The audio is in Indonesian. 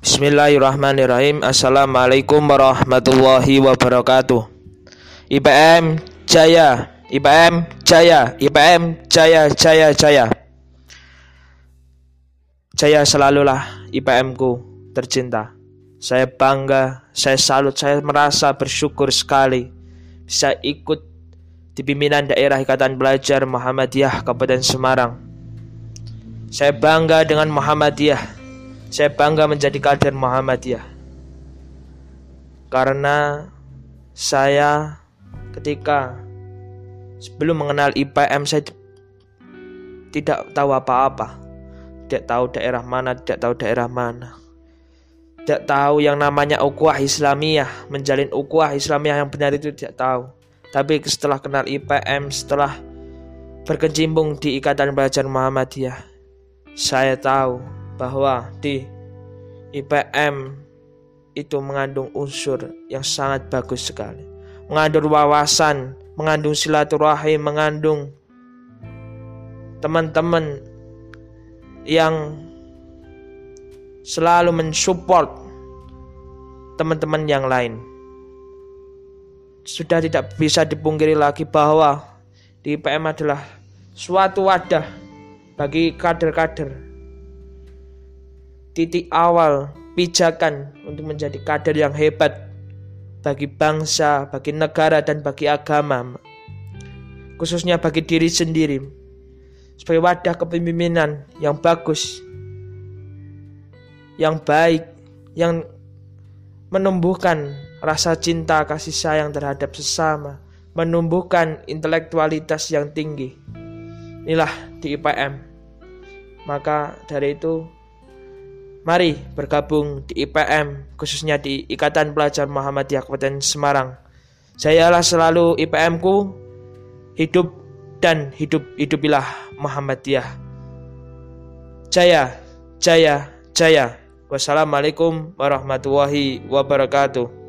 Bismillahirrahmanirrahim. Assalamualaikum warahmatullahi wabarakatuh. IPM Jaya IPM Jaya IPM Jaya Jaya Jaya. Jaya selalulah IPM ku tercinta. Saya bangga, saya salut, saya merasa bersyukur sekali Bisa ikut di pimpinan daerah Ikatan Belajar Muhammadiyah Kabupaten Semarang. Saya bangga dengan Muhammadiyah saya bangga menjadi kader Muhammadiyah. Karena saya ketika sebelum mengenal IPM saya tidak tahu apa-apa. Tidak tahu daerah mana, tidak tahu daerah mana. Tidak tahu yang namanya ukhuwah Islamiyah, menjalin ukhuwah Islamiyah yang benar itu tidak tahu. Tapi setelah kenal IPM, setelah berkecimpung di Ikatan Belajar Muhammadiyah, saya tahu bahwa di IPM itu mengandung unsur yang sangat bagus sekali. Mengandung wawasan, mengandung silaturahim, mengandung teman-teman yang selalu mensupport teman-teman yang lain. Sudah tidak bisa dipungkiri lagi bahwa di IPM adalah suatu wadah bagi kader-kader titik awal pijakan untuk menjadi kader yang hebat bagi bangsa, bagi negara, dan bagi agama, khususnya bagi diri sendiri, sebagai wadah kepemimpinan yang bagus, yang baik, yang menumbuhkan rasa cinta kasih sayang terhadap sesama, menumbuhkan intelektualitas yang tinggi. Inilah di IPM. Maka dari itu Mari bergabung di IPM, khususnya di Ikatan Pelajar Muhammadiyah Kabupaten Semarang. Sayalah selalu IPM-ku, hidup dan hidup hidupilah Muhammadiyah. Jaya, jaya, jaya. Wassalamualaikum warahmatullahi wabarakatuh.